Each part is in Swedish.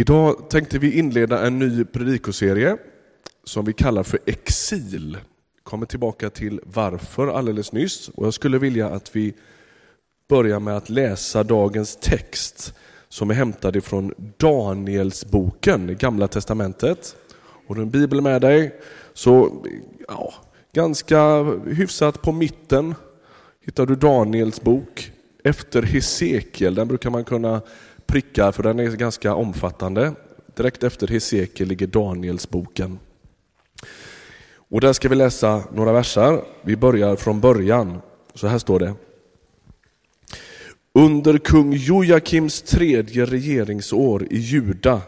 Idag tänkte vi inleda en ny predikoserie som vi kallar för Exil. Kommer tillbaka till varför alldeles nyss och jag skulle vilja att vi börjar med att läsa dagens text som är hämtad ifrån Danielsboken Gamla Testamentet. Har du en bibel med dig så ja, ganska hyfsat på mitten hittar du Daniels bok. Efter Hesekiel, den brukar man kunna prickar, för den är ganska omfattande. Direkt efter Hesekiel ligger Danielsboken. Och där ska vi läsa några versar. Vi börjar från början. Så här står det. Under kung Jojakims tredje regeringsår i Juda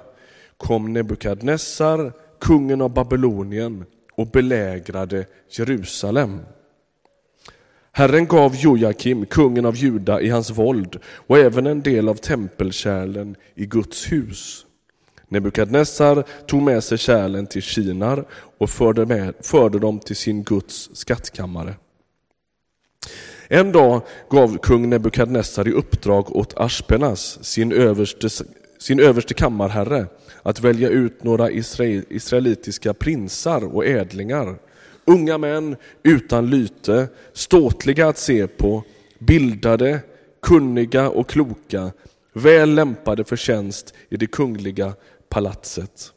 kom Nebukadnessar, kungen av Babylonien och belägrade Jerusalem. Herren gav Jojakim, kungen av Juda, i hans våld och även en del av tempelkärlen i Guds hus. Nebukadnessar tog med sig kärlen till Kinar och förde, med, förde dem till sin Guds skattkammare. En dag gav kung Nebukadnessar i uppdrag åt Aspenas, sin överste, sin överste kammarherre, att välja ut några israelitiska prinsar och ädlingar unga män utan lyte, ståtliga att se på, bildade, kunniga och kloka, väl lämpade för tjänst i det kungliga palatset.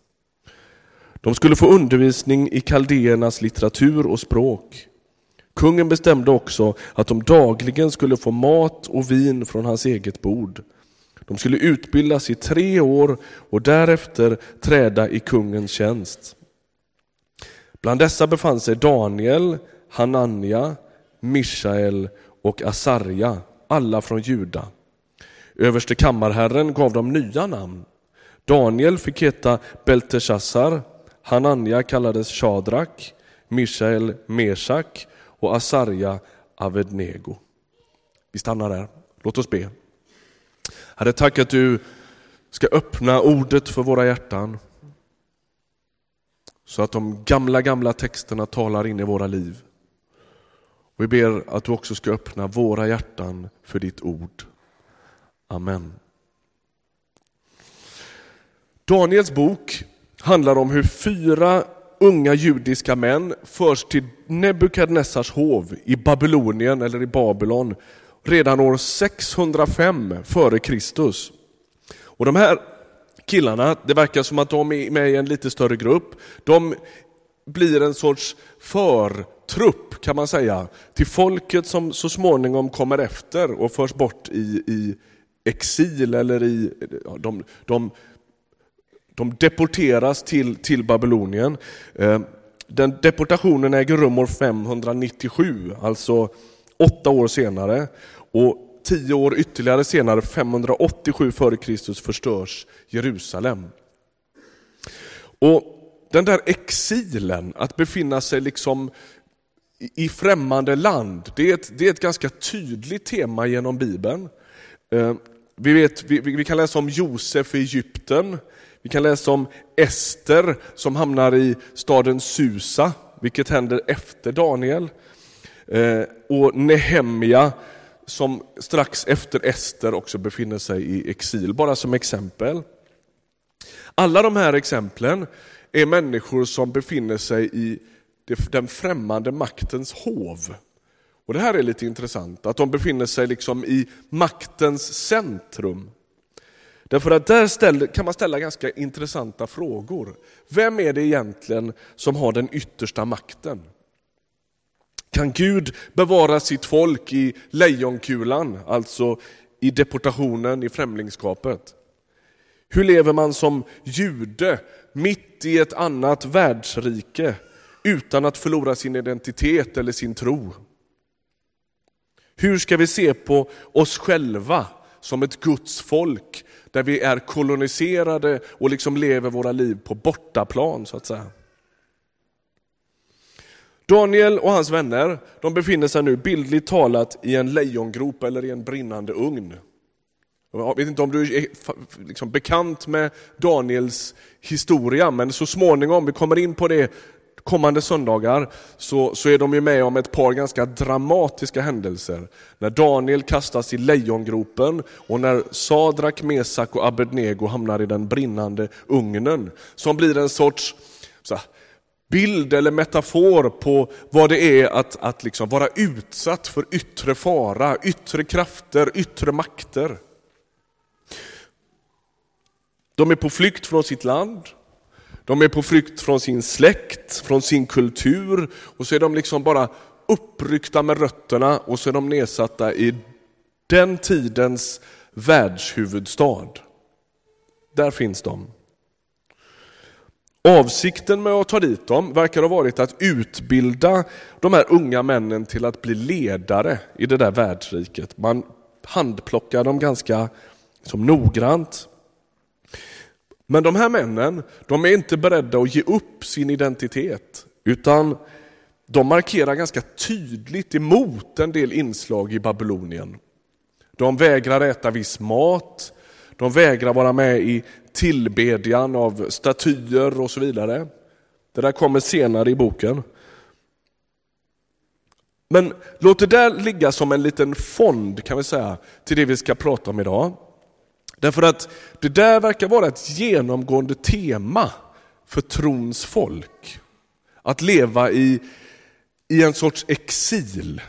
De skulle få undervisning i kaldéernas litteratur och språk. Kungen bestämde också att de dagligen skulle få mat och vin från hans eget bord. De skulle utbildas i tre år och därefter träda i kungens tjänst. Bland dessa befann sig Daniel, Hanania, Mishael och Asarja, alla från Juda. Överste kammarherren gav dem nya namn. Daniel fick heta Belteshazzar, Hanania kallades Shadrak, Mishael Meshak och Asarja Avednego. Vi stannar där. Låt oss be. Herre, tack att du ska öppna ordet för våra hjärtan. Så att de gamla, gamla texterna talar in i våra liv. Och vi ber att du också ska öppna våra hjärtan för ditt ord. Amen. Daniels bok handlar om hur fyra unga judiska män förs till Nebukadnessars hov i Babylonien eller i Babylon redan år 605 före Kristus. Och de här killarna, det verkar som att de är med i en lite större grupp. De blir en sorts förtrupp kan man säga till folket som så småningom kommer efter och förs bort i, i exil eller i, ja, de, de, de deporteras till, till Babylonien. Eh, den deportationen äger rum år 597, alltså åtta år senare. Och tio år ytterligare senare, 587 f.Kr. förstörs Jerusalem. Och den där exilen, att befinna sig liksom i främmande land, det är ett, det är ett ganska tydligt tema genom Bibeln. Eh, vi, vet, vi, vi kan läsa om Josef i Egypten, vi kan läsa om Ester som hamnar i staden Susa, vilket händer efter Daniel. Eh, och Nehemja som strax efter Ester också befinner sig i exil, bara som exempel. Alla de här exemplen är människor som befinner sig i den främmande maktens hov. Och Det här är lite intressant, att de befinner sig liksom i maktens centrum. Därför att där ställer, kan man ställa ganska intressanta frågor. Vem är det egentligen som har den yttersta makten? Kan Gud bevara sitt folk i lejonkulan, alltså i deportationen, i främlingskapet? Hur lever man som jude mitt i ett annat världsrike utan att förlora sin identitet eller sin tro? Hur ska vi se på oss själva som ett Guds folk där vi är koloniserade och liksom lever våra liv på bortaplan så att säga? Daniel och hans vänner de befinner sig nu bildligt talat i en lejongrop eller i en brinnande ugn. Jag vet inte om du är liksom bekant med Daniels historia, men så småningom, vi kommer in på det kommande söndagar så, så är de ju med om ett par ganska dramatiska händelser. När Daniel kastas i lejongropen och när Sadrak, Mesak och Abednego hamnar i den brinnande ugnen. Som blir en sorts så här, bild eller metafor på vad det är att, att liksom vara utsatt för yttre fara, yttre krafter, yttre makter. De är på flykt från sitt land, de är på flykt från sin släkt, från sin kultur och så är de liksom bara uppryckta med rötterna och så är de nedsatta i den tidens världshuvudstad. Där finns de. Avsikten med att ta dit dem verkar ha varit att utbilda de här unga männen till att bli ledare i det där världsriket. Man handplockar dem ganska som noggrant. Men de här männen, de är inte beredda att ge upp sin identitet, utan de markerar ganska tydligt emot en del inslag i Babylonien. De vägrar äta viss mat, de vägrar vara med i tillbedjan av statyer och så vidare. Det där kommer senare i boken. Men låt det där ligga som en liten fond kan vi säga till det vi ska prata om idag. Därför att det där verkar vara ett genomgående tema för trons folk. Att leva i, i en sorts exil.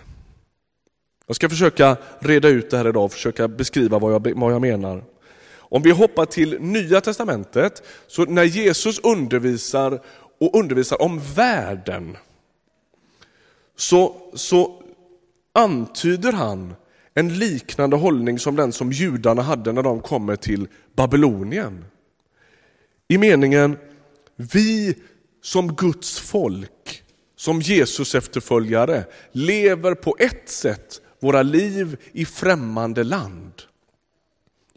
Jag ska försöka reda ut det här idag och försöka beskriva vad jag, vad jag menar. Om vi hoppar till Nya Testamentet, så när Jesus undervisar och undervisar om världen, så, så antyder han en liknande hållning som den som judarna hade när de kommer till Babylonien. I meningen, vi som Guds folk, som Jesus efterföljare, lever på ett sätt våra liv i främmande land.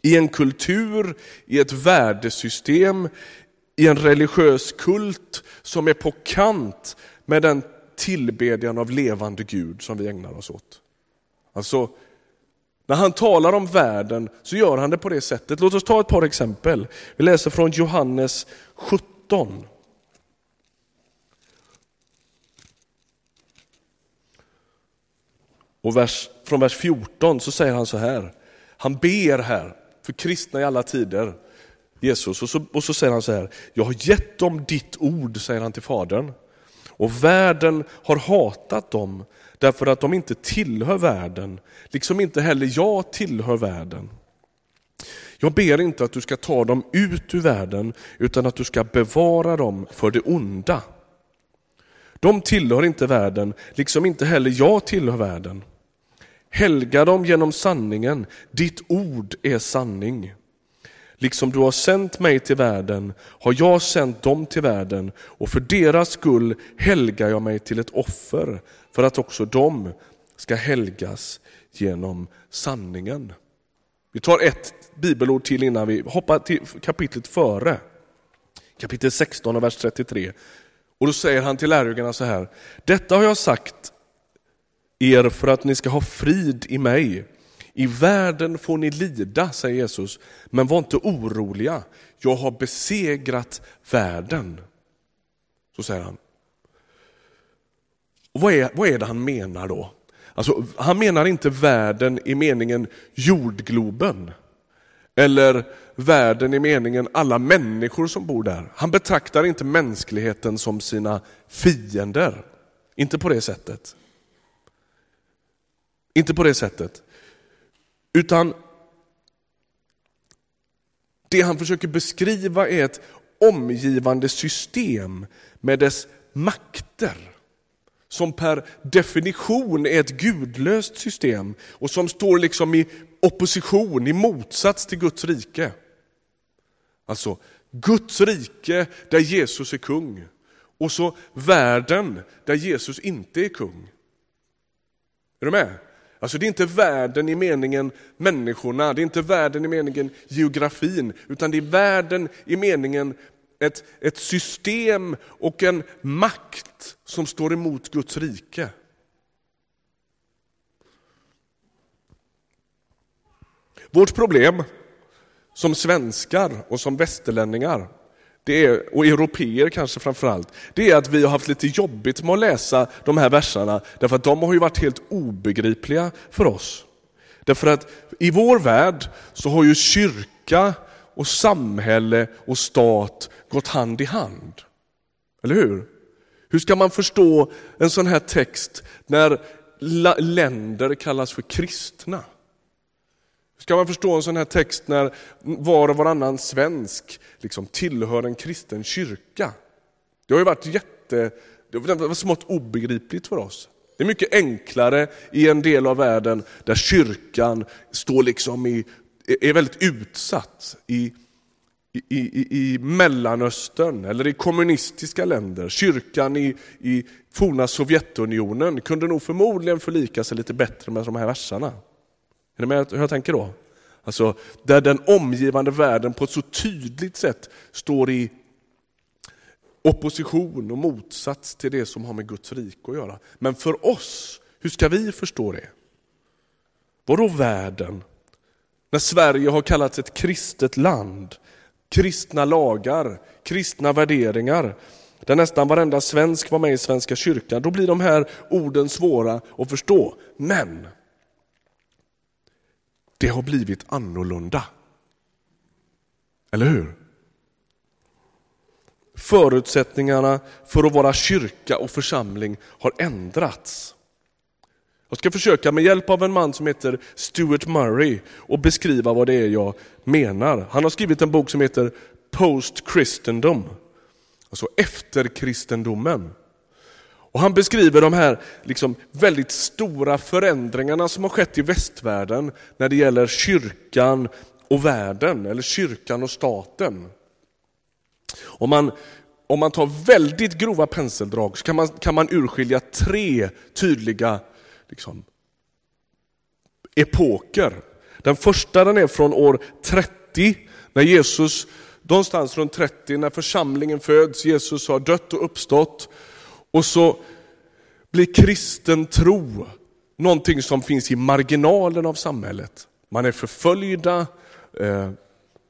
I en kultur, i ett värdesystem, i en religiös kult som är på kant med den tillbedjan av levande Gud som vi ägnar oss åt. Alltså, när han talar om världen så gör han det på det sättet. Låt oss ta ett par exempel. Vi läser från Johannes 17. Och vers, från vers 14 så säger han så här. Han ber här för kristna i alla tider, Jesus. Och så, och så säger han så här, jag har gett dem ditt ord, säger han till Fadern. Och världen har hatat dem därför att de inte tillhör världen, liksom inte heller jag tillhör världen. Jag ber inte att du ska ta dem ut ur världen, utan att du ska bevara dem för det onda. De tillhör inte världen, liksom inte heller jag tillhör världen. Helga dem genom sanningen, ditt ord är sanning. Liksom du har sänt mig till världen har jag sänt dem till världen och för deras skull helgar jag mig till ett offer för att också de ska helgas genom sanningen. Vi tar ett bibelord till innan vi hoppar till kapitlet före. Kapitel 16 och vers 33. Och då säger han till lärjungarna så här. Detta har jag sagt er för att ni ska ha frid i mig. I världen får ni lida, säger Jesus, men var inte oroliga. Jag har besegrat världen. Så säger han. Och vad, är, vad är det han menar då? Alltså, han menar inte världen i meningen jordgloben. Eller världen i meningen alla människor som bor där. Han betraktar inte mänskligheten som sina fiender. Inte på det sättet. Inte på det sättet. Utan det han försöker beskriva är ett omgivande system med dess makter som per definition är ett gudlöst system och som står liksom i opposition, i motsats till Guds rike. Alltså Guds rike där Jesus är kung och så världen där Jesus inte är kung. Är du med? Alltså det är inte världen i meningen människorna, det är inte världen i meningen geografin, utan det är världen i meningen ett, ett system och en makt som står emot Guds rike. Vårt problem som svenskar och som västerlänningar, det är, och europeer kanske framförallt, det är att vi har haft lite jobbigt med att läsa de här verserna därför att de har ju varit helt obegripliga för oss. Därför att i vår värld så har ju kyrka och samhälle och stat gått hand i hand. Eller hur? Hur ska man förstå en sån här text när länder kallas för kristna? Ska man förstå en sån här text när var och varannan svensk liksom tillhör en kristen kyrka? Det har ju varit jätte, det var smått obegripligt för oss. Det är mycket enklare i en del av världen där kyrkan står liksom i, är väldigt utsatt i, i, i, i Mellanöstern eller i kommunistiska länder. Kyrkan i, i forna Sovjetunionen kunde nog förmodligen förlika sig lite bättre med de här verserna. Är ni med hur jag tänker då? Alltså, där den omgivande världen på ett så tydligt sätt står i opposition och motsats till det som har med Guds rike att göra. Men för oss, hur ska vi förstå det? Vadå världen? När Sverige har kallats ett kristet land, kristna lagar, kristna värderingar, där nästan varenda svensk var med i Svenska kyrkan, då blir de här orden svåra att förstå. Men det har blivit annorlunda. Eller hur? Förutsättningarna för att vara kyrka och församling har ändrats. Jag ska försöka med hjälp av en man som heter Stuart Murray och beskriva vad det är jag menar. Han har skrivit en bok som heter Post Christendom, alltså efter kristendomen. Och han beskriver de här liksom väldigt stora förändringarna som har skett i västvärlden när det gäller kyrkan och världen, eller kyrkan och staten. Om man, om man tar väldigt grova penseldrag så kan man, kan man urskilja tre tydliga liksom, epoker. Den första den är från år 30, när Jesus, någonstans runt 30, när församlingen föds, Jesus har dött och uppstått. Och så blir kristen tro någonting som finns i marginalen av samhället. Man är förföljda, eh,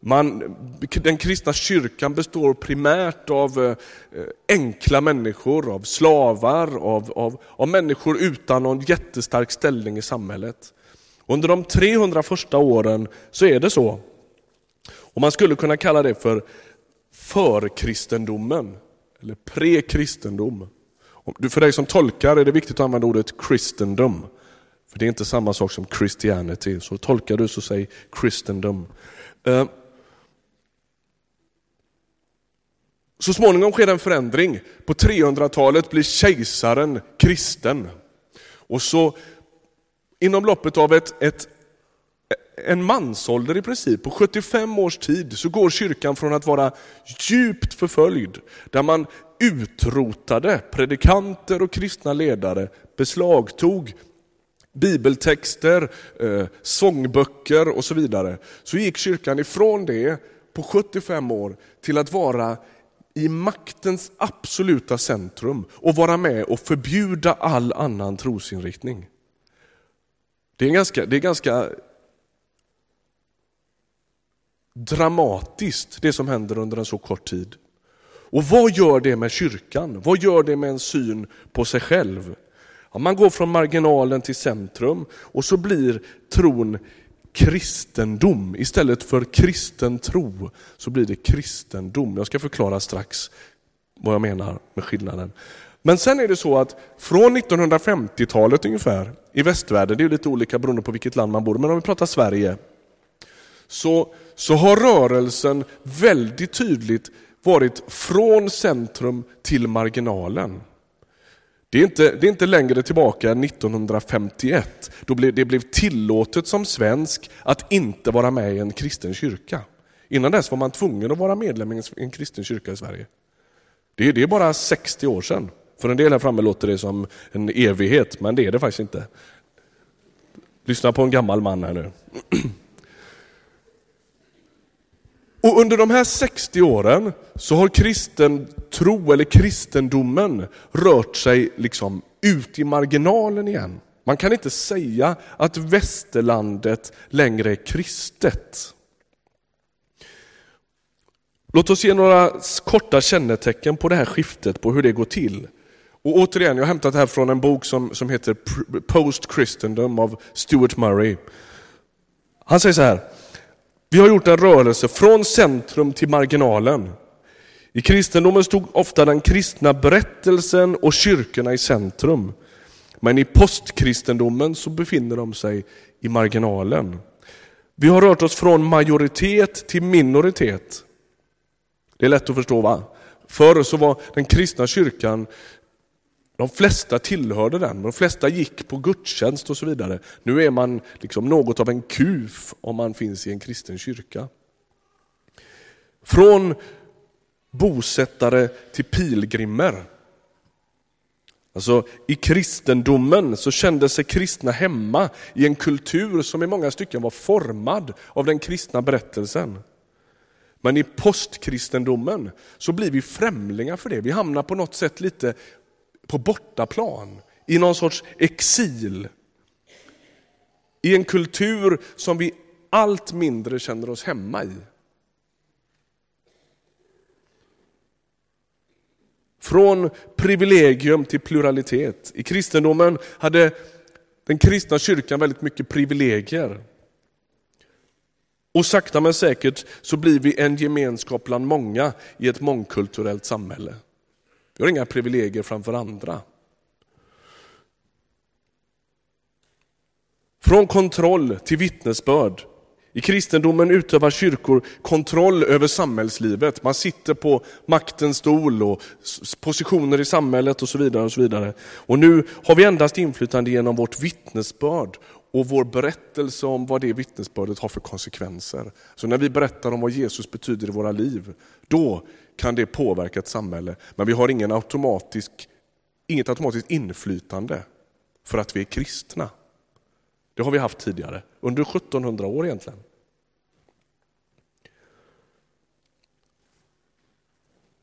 man, den kristna kyrkan består primärt av eh, enkla människor, av slavar, av, av, av människor utan någon jättestark ställning i samhället. Under de 300 första åren så är det så. Och Man skulle kunna kalla det för förkristendomen, eller prekristendom. För dig som tolkar är det viktigt att använda ordet kristendom. För det är inte samma sak som Christianity. Så tolkar du så säg kristendom. Eh, så småningom sker en förändring. På 300-talet blir kejsaren kristen. Och så inom loppet av ett, ett, en mansålder i princip, på 75 års tid, så går kyrkan från att vara djupt förföljd, där man utrotade predikanter och kristna ledare, beslagtog bibeltexter, eh, sångböcker och så vidare. Så gick kyrkan ifrån det på 75 år till att vara i maktens absoluta centrum och vara med och förbjuda all annan trosinriktning. Det är ganska, det är ganska dramatiskt det som händer under en så kort tid. Och vad gör det med kyrkan? Vad gör det med en syn på sig själv? Ja, man går från marginalen till centrum och så blir tron kristendom. Istället för kristen tro så blir det kristendom. Jag ska förklara strax vad jag menar med skillnaden. Men sen är det så att från 1950-talet ungefär i västvärlden, det är lite olika beroende på vilket land man bor men om vi pratar Sverige, så, så har rörelsen väldigt tydligt varit från centrum till marginalen. Det är, inte, det är inte längre tillbaka än 1951, då det blev tillåtet som svensk att inte vara med i en kristen kyrka. Innan dess var man tvungen att vara medlem i en kristen kyrka i Sverige. Det är, det är bara 60 år sedan. För en del här framme låter det som en evighet, men det är det faktiskt inte. Lyssna på en gammal man här nu. Och under de här 60 åren så har kristen tro eller kristendomen rört sig liksom ut i marginalen igen. Man kan inte säga att västerlandet längre är kristet. Låt oss ge några korta kännetecken på det här skiftet, på hur det går till. Och återigen, jag har hämtat det här från en bok som, som heter Post Christendom av Stuart Murray. Han säger så här, vi har gjort en rörelse från centrum till marginalen. I kristendomen stod ofta den kristna berättelsen och kyrkorna i centrum. Men i postkristendomen så befinner de sig i marginalen. Vi har rört oss från majoritet till minoritet. Det är lätt att förstå va? Förr så var den kristna kyrkan, de flesta tillhörde den, de flesta gick på gudstjänst och så vidare. Nu är man liksom något av en kuf om man finns i en kristen kyrka. Från bosättare till pilgrimer. Alltså, I kristendomen så kände sig kristna hemma i en kultur som i många stycken var formad av den kristna berättelsen. Men i postkristendomen så blir vi främlingar för det. Vi hamnar på något sätt lite på bortaplan, i någon sorts exil. I en kultur som vi allt mindre känner oss hemma i. Från privilegium till pluralitet. I kristendomen hade den kristna kyrkan väldigt mycket privilegier. Och sakta men säkert så blir vi en gemenskap bland många i ett mångkulturellt samhälle. Vi har inga privilegier framför andra. Från kontroll till vittnesbörd. I kristendomen utövar kyrkor kontroll över samhällslivet. Man sitter på maktens stol och positioner i samhället och så vidare. Och så vidare. Och nu har vi endast inflytande genom vårt vittnesbörd och vår berättelse om vad det vittnesbördet har för konsekvenser. Så när vi berättar om vad Jesus betyder i våra liv, då kan det påverka ett samhälle. Men vi har ingen automatisk, inget automatiskt inflytande för att vi är kristna. Det har vi haft tidigare, under 1700 år egentligen.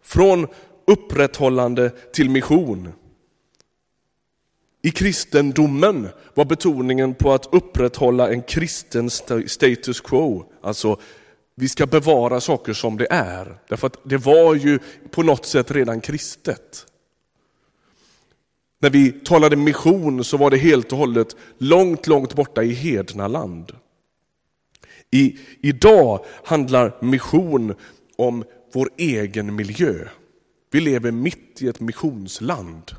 Från upprätthållande till mission. I kristendomen var betoningen på att upprätthålla en kristen status quo, alltså vi ska bevara saker som det är. Därför att det var ju på något sätt redan kristet. När vi talade mission så var det helt och hållet långt, långt borta i hedna land. I, idag handlar mission om vår egen miljö. Vi lever mitt i ett missionsland.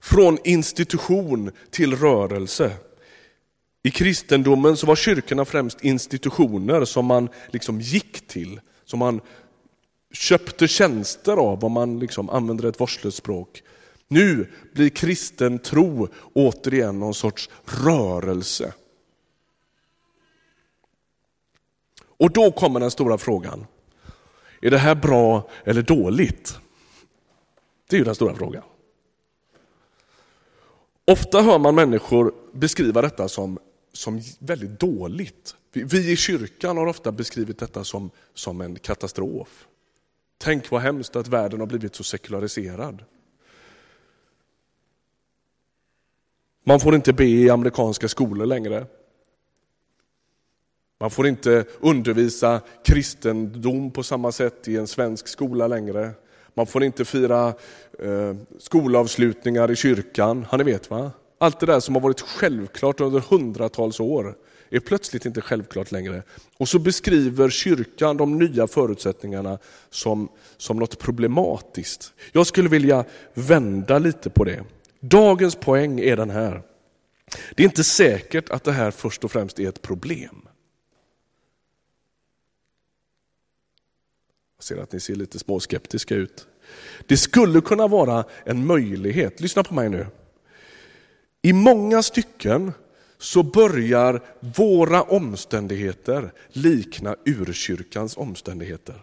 Från institution till rörelse. I kristendomen så var kyrkorna främst institutioner som man liksom gick till, som man köpte tjänster av, om man liksom använder ett vårdslöst språk. Nu blir kristen tro återigen någon sorts rörelse. Och då kommer den stora frågan. Är det här bra eller dåligt? Det är ju den stora frågan. Ofta hör man människor beskriva detta som, som väldigt dåligt. Vi, vi i kyrkan har ofta beskrivit detta som, som en katastrof. Tänk vad hemskt att världen har blivit så sekulariserad. Man får inte be i amerikanska skolor längre. Man får inte undervisa kristendom på samma sätt i en svensk skola längre. Man får inte fira eh, skolavslutningar i kyrkan. Har ni vet va? Allt det där som har varit självklart under hundratals år är plötsligt inte självklart längre. Och så beskriver kyrkan de nya förutsättningarna som, som något problematiskt. Jag skulle vilja vända lite på det. Dagens poäng är den här. Det är inte säkert att det här först och främst är ett problem. Jag ser att ni ser lite småskeptiska ut. Det skulle kunna vara en möjlighet, lyssna på mig nu. I många stycken så börjar våra omständigheter likna urkyrkans omständigheter.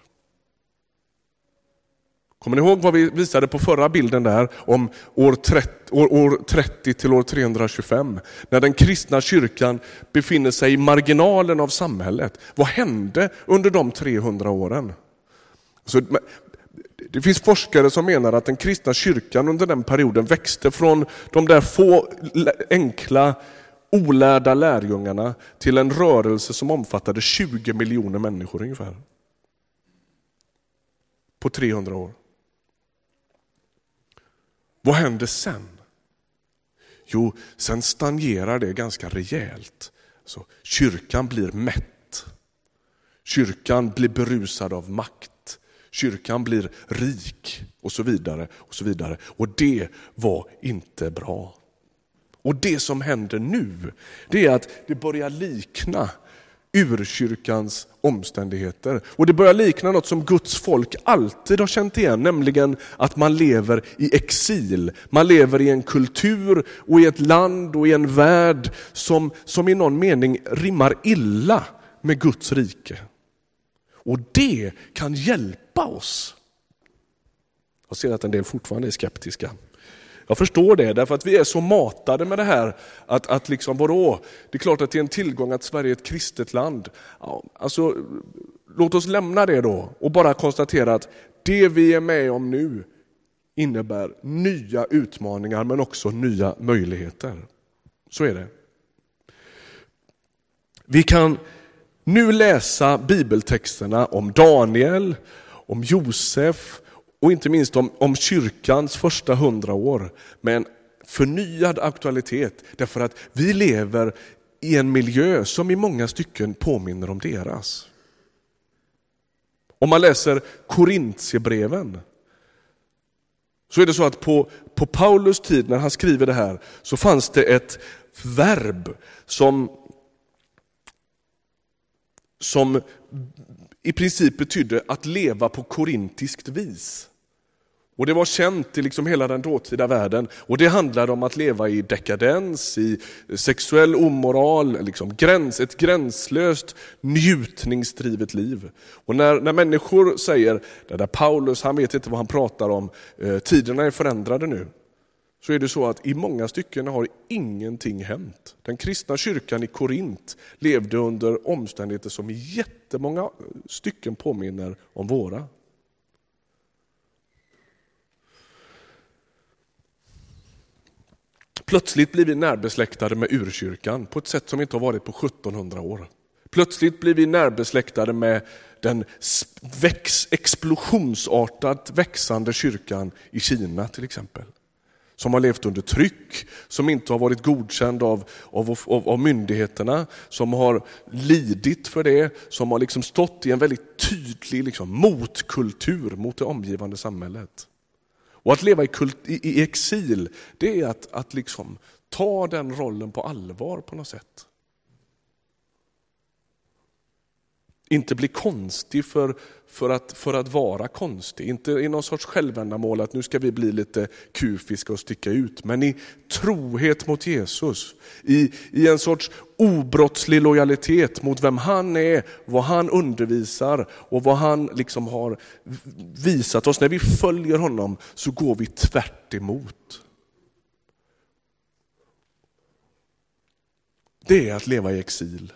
Kommer ni ihåg vad vi visade på förra bilden där om år 30, år, år 30 till år 325? När den kristna kyrkan befinner sig i marginalen av samhället. Vad hände under de 300 åren? Så, det finns forskare som menar att den kristna kyrkan under den perioden växte från de där få enkla olärda lärjungarna till en rörelse som omfattade 20 miljoner människor ungefär. på 300 år. Vad händer sen? Jo, sen stagnerar det ganska rejält. Så kyrkan blir mätt. Kyrkan blir berusad av makt. Kyrkan blir rik och så vidare. Och så vidare. Och det var inte bra. Och det som händer nu, det är att det börjar likna urkyrkans omständigheter. Och det börjar likna något som Guds folk alltid har känt igen, nämligen att man lever i exil. Man lever i en kultur och i ett land och i en värld som, som i någon mening rimmar illa med Guds rike. Och det kan hjälpa oss. Jag ser att en del fortfarande är skeptiska. Jag förstår det, därför att vi är så matade med det här att, att liksom, vadå, det är klart att det är en tillgång att Sverige är ett kristet land. Ja, alltså, låt oss lämna det då och bara konstatera att det vi är med om nu innebär nya utmaningar men också nya möjligheter. Så är det. Vi kan nu läsa bibeltexterna om Daniel, om Josef och inte minst om, om kyrkans första hundra år med en förnyad aktualitet. Därför att vi lever i en miljö som i många stycken påminner om deras. Om man läser Korintierbreven så är det så att på, på Paulus tid när han skriver det här så fanns det ett verb som, som i princip betydde att leva på korintiskt vis. Och Det var känt i liksom hela den dåtida världen. Och Det handlade om att leva i dekadens, i sexuell omoral, liksom gräns, ett gränslöst njutningsdrivet liv. Och när, när människor säger, det där Paulus han vet inte vad han pratar om, eh, tiderna är förändrade nu så är det så att i många stycken har ingenting hänt. Den kristna kyrkan i Korint levde under omständigheter som i jättemånga stycken påminner om våra. Plötsligt blir vi närbesläktade med urkyrkan på ett sätt som inte har varit på 1700 år. Plötsligt blir vi närbesläktade med den väx, explosionsartat växande kyrkan i Kina till exempel som har levt under tryck, som inte har varit godkänd av, av, av, av myndigheterna, som har lidit för det, som har liksom stått i en väldigt tydlig liksom motkultur mot det omgivande samhället. Och att leva i, kult, i, i exil, det är att, att liksom ta den rollen på allvar på något sätt. Inte bli konstig för, för, att, för att vara konstig. Inte i någon sorts självändamål att nu ska vi bli lite kufiska och sticka ut. Men i trohet mot Jesus. I, i en sorts obrottslig lojalitet mot vem han är, vad han undervisar och vad han liksom har visat oss. När vi följer honom så går vi tvärt emot. Det är att leva i exil.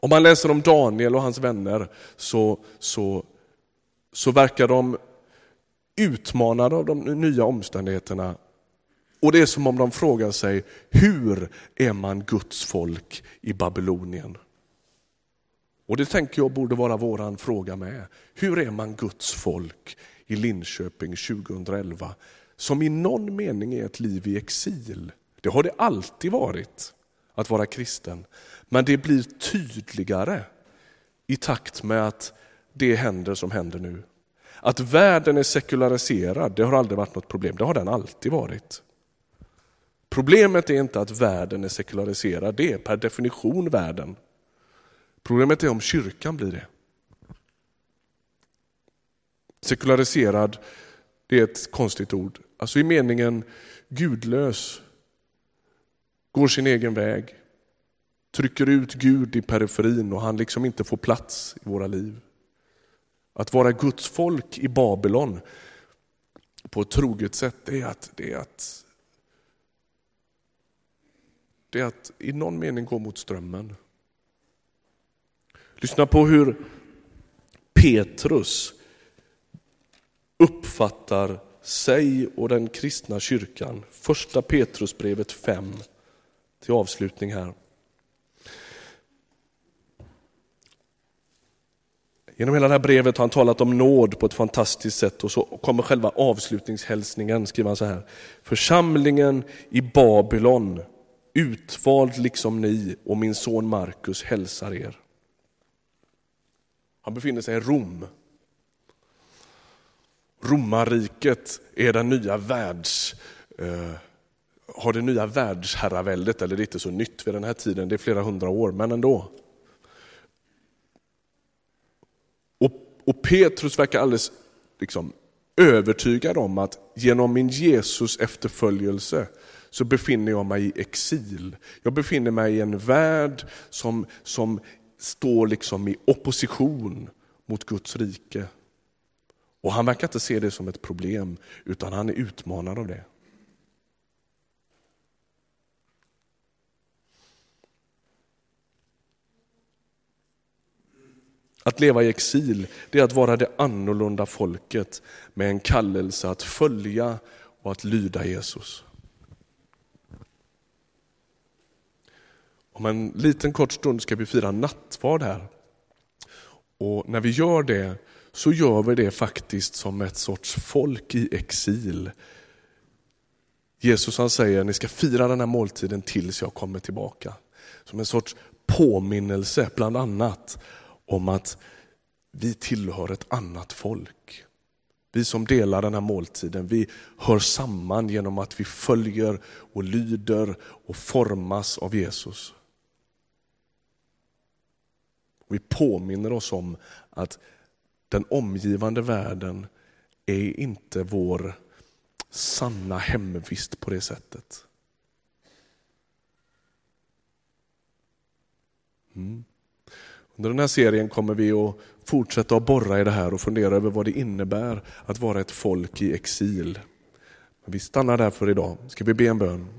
Om man läser om Daniel och hans vänner så, så, så verkar de utmanade av de nya omständigheterna. Och det är som om de frågar sig, hur är man Guds folk i Babylonien? Och det tänker jag borde vara våran fråga med. Hur är man Guds folk i Linköping 2011? Som i någon mening är ett liv i exil. Det har det alltid varit att vara kristen. Men det blir tydligare i takt med att det händer som händer nu. Att världen är sekulariserad, det har aldrig varit något problem, det har den alltid varit. Problemet är inte att världen är sekulariserad, det är per definition världen. Problemet är om kyrkan blir det. Sekulariserad, det är ett konstigt ord. Alltså i meningen gudlös, går sin egen väg, trycker ut Gud i periferin och han liksom inte får plats i våra liv. Att vara Guds folk i Babylon på ett troget sätt, det är att, det är att, det är att i någon mening gå mot strömmen. Lyssna på hur Petrus uppfattar sig och den kristna kyrkan. Första Petrusbrevet 5 till avslutning här. Genom hela det här brevet har han talat om nåd på ett fantastiskt sätt och så kommer själva avslutningshälsningen, skriver han så här. Församlingen i Babylon, utvald liksom ni och min son Markus hälsar er. Han befinner sig i Rom. Romarriket är den nya världs, eh, har det nya världsherraväldet, eller det är inte så nytt vid den här tiden, det är flera hundra år, men ändå. Och, och Petrus verkar alldeles liksom, övertygad om att genom min Jesus efterföljelse så befinner jag mig i exil. Jag befinner mig i en värld som, som står liksom i opposition mot Guds rike. Och han verkar inte se det som ett problem, utan han är utmanad av det. Att leva i exil, det är att vara det annorlunda folket med en kallelse att följa och att lyda Jesus. Om en liten kort stund ska vi fira nattvard här. Och när vi gör det så gör vi det faktiskt som ett sorts folk i exil. Jesus han säger, ni ska fira den här måltiden tills jag kommer tillbaka. Som en sorts påminnelse bland annat om att vi tillhör ett annat folk. Vi som delar den här måltiden, vi hör samman genom att vi följer och lyder och formas av Jesus. Vi påminner oss om att den omgivande världen är inte vår sanna hemvist på det sättet. Mm. Under den här serien kommer vi att fortsätta att borra i det här och fundera över vad det innebär att vara ett folk i exil. Vi stannar där för idag. Ska vi be en bön?